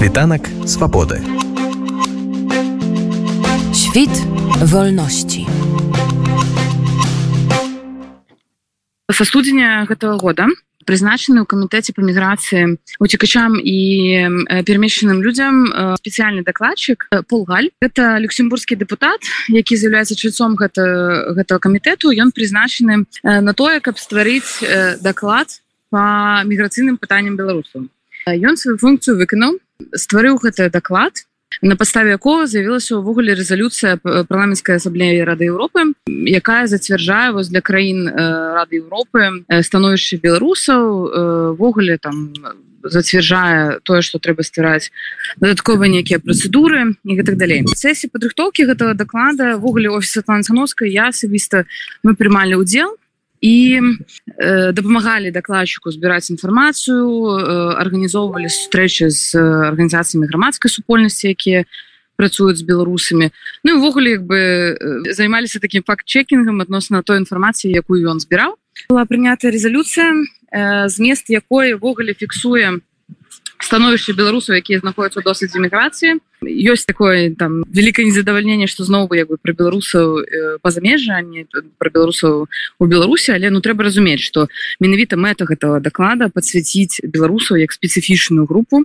Світанак свабоды. Świt wolności. Са студзеня гэтага года прызначаны ў камітэце па міграцыі уцекачам і э, перамешчаным людзям э, спецыяльны дакладчык э, полгаль это люксембургскі депутат які з'яўляецца чальцом гэта гэтага камітэту ён прызначаны на тое каб стварыць даклад по міграцыйным пытанням беларусаў ён сваю функцыю выканаў стварыў гэты даклад. На падставе якого з'явілася ўвогуле рэзалюцыя парламенцкай асаблеі рады Еўропы якая зацвярджае вось для краін рады Еўропы становішча беларусаў ввогуле там зацвярджае тое што трэба ствараць дадатковыя нейкія працэдуры і гэтак далей. Сесіі падрыхтоўкі гэтага даклада ввогуле офіс Светланцановскай я асабіста мы прымалі ўдзел і э, дапамагалі дакладчыку збіраць інфармацыю арганізоўвалі э, сустрэчы з арганізацыямі грамадскай супольнасці якія працуюць з беларусамі Ну увогуле як бы э, займаліся такім факт-чекінгам адносна той інфармацыі якую ён збіраў была прынята резолюцыя э, змест якой ввогуле фіксуе становішча беларусаў якія знаходяцца досыць эміграцыі ёсць такое там великкае незадавальненне што зноў бы як бы пра беларусаў э, па замежжа не пра беларусаў у беларусі але ну трэба разумець што менавіта мэта гэтага даклада подсвяціць беларусаў як спецыфічную групу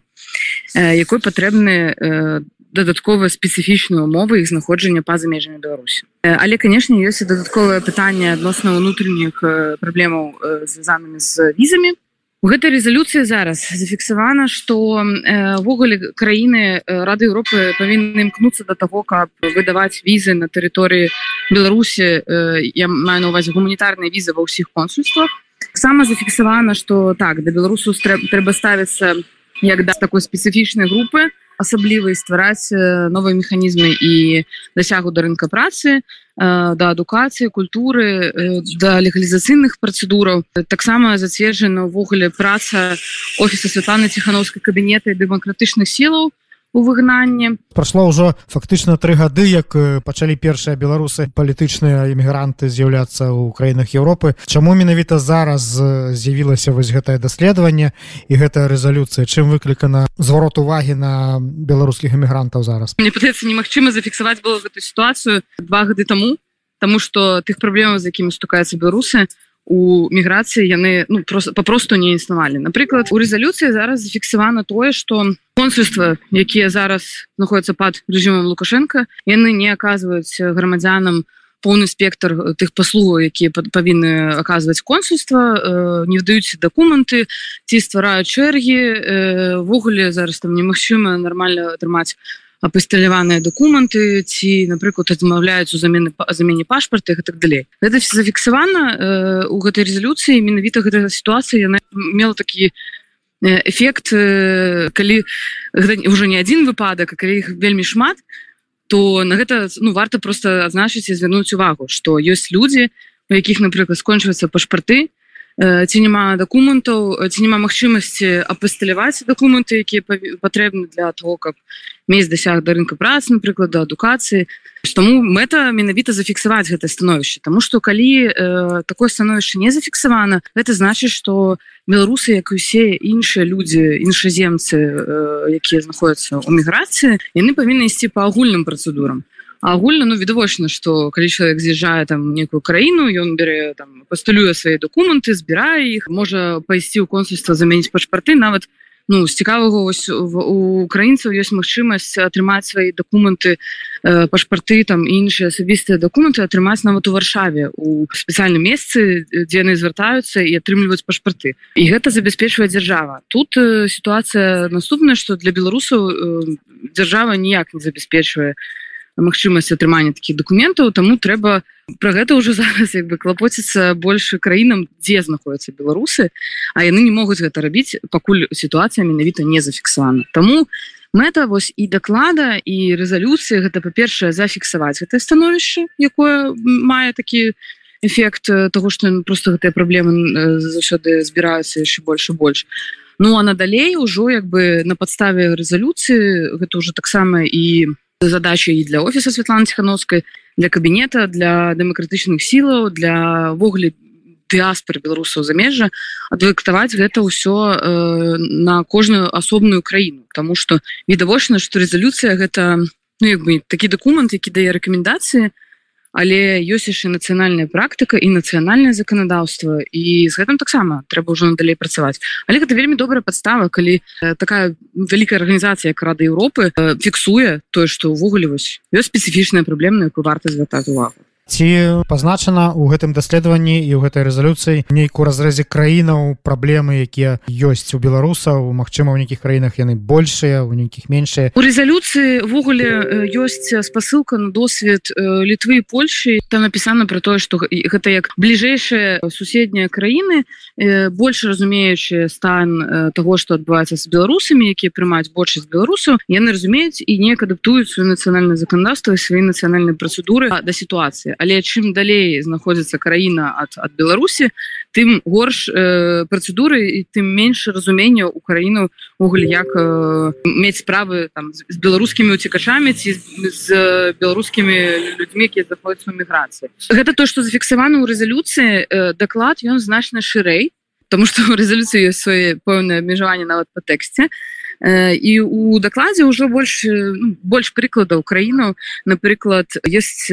э, якой патрэбны э, дадатковыя спецыфічную умовы іх знаходжання па-за межамі беларусі але канешне ёсць дадатковае пытанне адносна ўнутраных праблемаў звязанымі з візамі гэтай резолюцыі зараз зафіксавана что ввогуле э, краіны рады Европы павінны імкнуцца до того каб выдаваць візы на тэрыторыі беларусі э, я маю на увазе гуманітарныя візы ва ўсіх консульствах. Сама зафіксавана что так да беларусу трэба ставіцца як да такой спецыфічнай групы асабліва ствараць новыя механізмы і дасягу да рынка працы да адукацыі культуры да легалізацыйных працэдураў. Таксама зацверджана ўвогуле праца офіса Святланы ціхановскай кабінета дэмакратычных сілаў у выгнанні. Прошло ўжо фактычна тры гады як пачалі першыя беларусы палітычныя эмігранты з'яўляцца ў краінах Еўропы Чаму менавіта зараз з'явілася вось гэтае даследаванне і гэтая рэзалюцыя чым выклікана зварот увагі на беларускіх эмігрантаў зараз? Мне падаецца немагчыма зафіксаваць было гэту сітуацыю два гады таму Таму што тых праблемаў з якімі стукаюцца беларусы у міграцыі яны ну, просто папросту не існавалі. Напрыклад у рэзалюцыі зараз зафіксавана тое что консульства якія зараз знаходяцца под режимом лукашенко яны не оказываюць грамадзянам поўны спектр тых паслугаў якія павінны аказваць консульства э, не вдаюць дакументы ці ствараюць чэргі ввогуле зараз там немагчыма нормально атрымаць апосталяваныя документы ці напрыклад адмаўляюць у замены замене пашпарта і так далей. Гэта все зафіксавана э, у гэтай резолюцыі менавіта гэта сітуацыя яна мела такі эфект э, калі ўжо не адзін выпадак калі іх вельмі шмат то на гэта ну варта просто адзначыць і звярнуць увагу што ёсць людзі у якіх напрыклад скончваюцца пашпарты ці няма дакументаў ці няма магчымасці апосталяваць дакументы якія патрэбны для того каб мець дасяг да рынка працы напрыклад да адукацыі. Таму мэта менавіта зафіксаваць гэта становішча. Таму што калі э, такое становішча не зафіксавана гэта значыць што беларусы як усе іншыя людзі іншаземцы э, якія знаходяцца ў міграцыі яны павінны ісці па агульным працэдурам агульна ну відавочна что калі чалавек з'язджае там некую краіну ён бере там пастулюе свае документы збірае іх можа пайсці ў консульства заменіць пашпарты нават ну з цікавага ось у украінцаў ёсць магчымасць атрымаць свае документы э, пашпарты там іншыя асабістыя документы атрымаць нават у варшаве у спецыяльным месцы дзе яны звяртаюцца і атрымліваюць пашпарты і гэта забяспечвае дзяржава тут э, сітуацыя наступная что для беларусаў э, дзяржава ніяк не забяспечвае у магчымасць атрымання таких документаў тому трэба про гэта уже зараз як бы клапоціцца больше краінам дзе знаходятся беларусы а яны не могуць гэта рабіць пакуль сітуацыя менавіта не зафіксавана. Тому мэта вось і доклада і резолюцыі гэта па-першае зафіксаваць гэта становішча якое мае такі эфект того что просто гэтыя праблемы заўсёды збіраюцца яшчэ больше больш. Ну а надалей ужо як бы на подставе резолюцыі гэта уже таксама і у задачи і для офіса Святланы Тхановскай для кабінета для дэмакратычных сілаў для ввогуле дыаспор беларусаў замежжа адвектаваць гэта ўсё э, на кожную асобную краіну тому что відавочна что резолюцыя гэта ну, бы такі документ які дае рэкамендацыі але ёсць яшчэ нацыянальная практыка і нацыянальнае заканадаўства і з гэтым таксама трэба ўжо надалей працаваць. Але гэта вельмі добрая падстава калі такая вялікая арганізацыя як рады Еўропы фіксуе тое што ўвогуле вось ёсць спецыфічная праблема якую варта звяртаць увагу ці пазначана ў гэтым даследаванні і ў гэтай рэзалюцыі нейку разрэзе краінаў праблемы якія ёсць у беларусаў Мачыма у нейкіх краінах яны большыя у нейкіх меншыя. У рэзалюцыі ввогуле ёсць спасылка на досвед літвы Польши. Там напісана про тое что гэта як бліжэйшыя суседнія краіны больш разумеючы стан того что адбываецца з беларусамі якія прымаюць большасць беларусаў яны разумеюць і неяк адаптуюць сваю нацыянальнае заканадаўства свае нацыянальныя працэдуры да сітуацыі але чым далей знаходзіцца краіна ад, ад беларусі тым горш э, працэдуры і тым менш разумення у краіну уголь як э, мець справы там з беларускімі уцікачамі ці з, з беларускімі людзьмі якія знаходзяцца у міграцыі. Гэта то что зафіксавана ў рэзалюцыі э, даклад ён значна шырэй тому что у рэзалюцыі ёсць свае пэўныя абмежаванні нават по тэксце. І у дакладзе ўжо больш ну, больш прыкладаў краіну напрыклад есть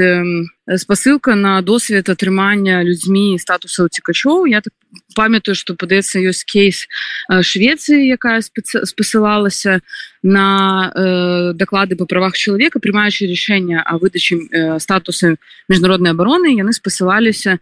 спасылка на досвед атрымання людзьмі статуса уцікачоў я так памятаю что падаецца ёсць кейс Швецыі якая спасылалася на э, даклады по правах чалавека прымаючы рашэнне о выдачы э, статусы міжнароднай обороны яны спасылаліся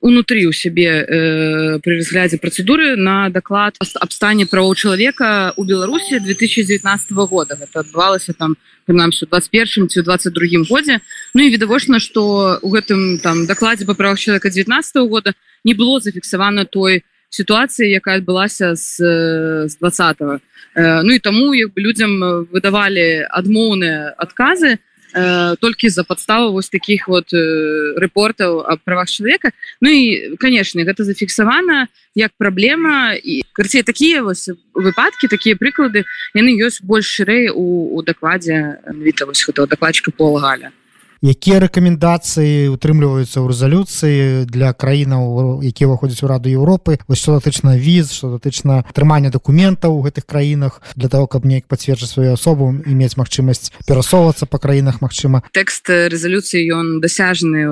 унутры у сябе э, при разглядзе працэдуры на даклад аб стане правоў чалавека у беларусі 2019 года. Это адбывалася там прынамсі 21 ці 22 годзе Ну і відавочна что у гэтым там дакладзе по правах человека 19 -го года не было зафіксавана той сітуацыі якая адбылася з, з 20 -го. Ну і таму як бы людзям выдавалі адмоўныя адказы э, толькі за подставу вось таких вот э, рэпортаў о правах человека Ну і конечно гэта зафіксавана як праблема і карцей такія вось выпадки такія прыклады яны ёсць больш шырэй у, у дакладзе віта вось гэтого дакладчика полагаля якія рэкамендацыі утрымліваюцца ў рэзалюцыі для краінаў якія выходзяць у раду Еўропы вось что датычна віз что датычна атрымання дакументаў у гэтых краінах для того каб неяк пацверджаць сваю асобу і мець магчымасць перасоўвацца по краінах Мачыма тэкст рэзалюцыі ён дасяжны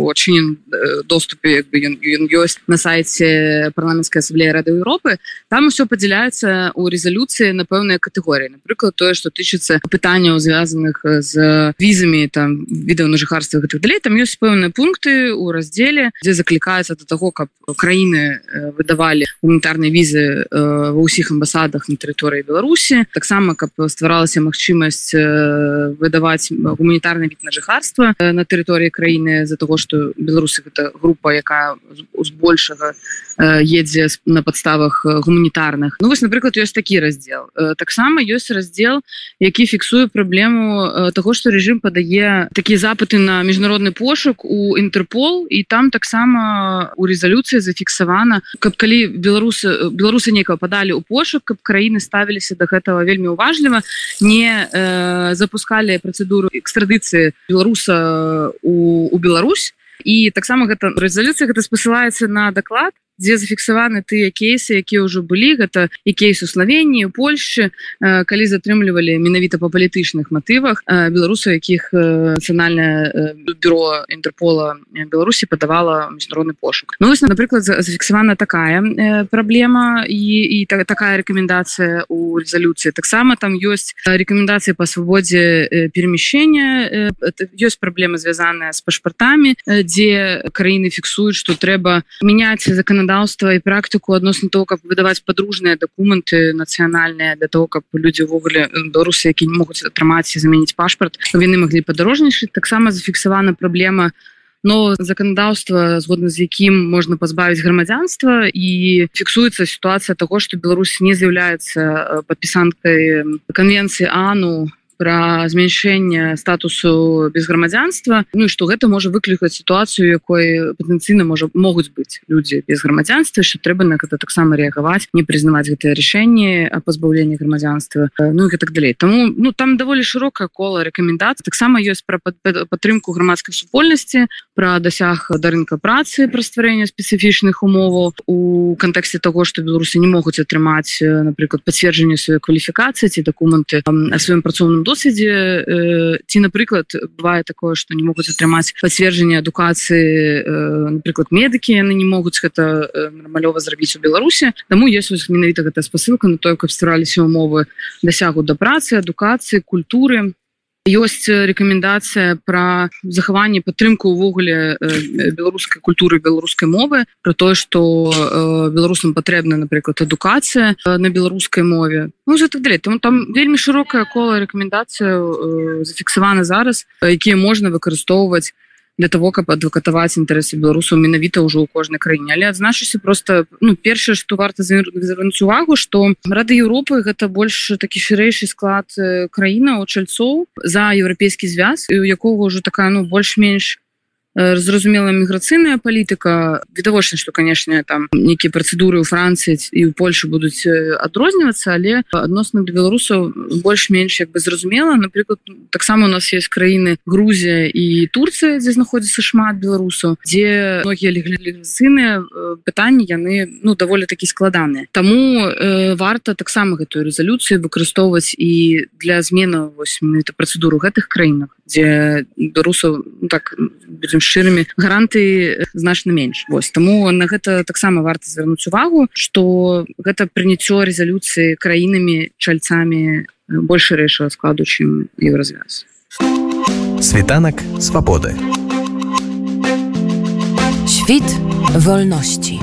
очень доступе ён, ён ёсць на сайце парламенцкай асамблеі рады Еўропы там усё падзяляецца у рэзалюцыі на пэўныя катэгорыі напрыклад тое што тычыцца пытанняў звязаных з візамі там відаў на жыхарства гэтых далей там ёсць пэўныя пункты у раздзеле дзе заклікаецца до того каб краіны выдавалі гуманітарныя візы ва ўсіх амбасадах на тэрыторыі Беларусі. Таксама каб стваралася магчымасць выдаваць гуманітарны від на жыхарства на тэрыторыі краіны за того что беларусы гэта група якая збольшага едзе на подставах гуманітарных. Ну вось напрыклад ёсць такі раздзел. Таксама ёсць раздзел які фіксуе праблему того что режим падае такі запыты на міжнародны пошук у Інтерпол і там таксама у рэзалюцыі зафіксавана каб калі беларусы беларусы некага падалі ў пошук каб краіны ставіліся до гэтага вельмі уважліва не э, запускалі працэдуру экстрадыцыі беларуса у, у Беларусь. І таксама гэта рэзалюцыя гэта спасылаецца на даклад дзе зафіксаваны тыя кейсы якія ўжо былі. Гэта і кейс у славенні у Польшы калі затрымлівалі менавіта па палітычных матывах беларусаў якіх нацыянальнае бюро інтерпола беларусі падавала міжнародны пошук. Ну вось напрыклад зафіксавана такая праблема і і так, такая рэкамендацыя у рэзалюцыі. Таксама там ёсць рэкамендацыі па свабодзе перамяшчэння ёсць праблема звязаная з пашпартамі дзе краіны фіксуюць што трэба мяняць закон заканадаўства і практыку адносна того каб выдаваць падружныя дакументы нацыянальныя для того каб людзі ўвогуле беларусы які не могуць атрымаць і заменіць пашпарт яны маглі падарожнічаць таксама зафіксавана праблема но заканадаўства згодна з якім можна пазбавіць грамадзянства і фіксуецца сітуацыя того что Беларусь не з'яўляецца падпісанкай канвенцыі ану пра змяншэнне статусу без грамадзянства Ну і што гэта можа выклікаць сітуацыю якой патэнцыйна можа могуць быць людзі без грамадзянства що трэба на гэта таксама рэагаваць не прызнаваць гэтыя рашэнні о пазбаўленні грамадзянства Ну і так далей Таму ну там даволі шырокае кола рэкамендацый таксама ёсць пра падтрымку грамадскай супольнасці пра дасяг да рынка працы пра стварэнне спецыфічных умоваў у кантэксце того што беларусы не могуць атрымаць напрыклад пацверджанне сваёй кваліфікацыі ці дакументы о сваём працоўным досведзе ці напрыклад бывае такое што не могуць атрымаць пацверджанне адукацыі напрыклад медыкі яны не могуць гэта нармалёва зрабіць у беларусе таму есть менавіта гэта спасылка на тое каб стараліся умовы дасягу да працы адукацыі культуры ёсць рэкамендацыя пра захаванне падтрымку ўвогуле беларускай культуры беларускай мовы про тое што беларусам патрэбна напрыклад адукацыя на беларускай мове. Ну, так далей. Там там вельмі шырокае кола рэкамендацыю зафіксавана зараз якія можна выкарыстоўваць для того каб адвакатаваць інтарэсы беларусаў менавіта ўжо ў кожнай краіне. Але адзначуся просто ну першае што варта звярнуць увагу што рады Еўропы гэта больш такі шырэйшы склад краіна у чальцоў за еўрапейскі звяз і у якога ўжо такая ну больш-менш зразумела міграцыйная палітыка відавочна што канешне там нейкія працэдуры ў францыі і ў Польшы будуць адрознівацца але адносна да беларусаў больш-менш як бы зразумела. Напрыклад таксама у нас есть краіны Грузія і Турцыя дзе знаходзіцца шмат беларусаў дзе многія легалізацыйныя пытанні яны ну даволі такі складаныя Таму э, варта таксама гэтую рэзалюцыю выкарыстоўваць і для змены вось это працэдуру гэтых краінах дзе беларусаў ну, так будем шчырымі гаранты значна менш. Вось таму на гэта таксама варта звярнуць увагу что гэта прыняццё рэзалюцыі краінамі чальцамі больш рэйшага складу чым еўразвяз. Світанак свабоды. Świt wolności.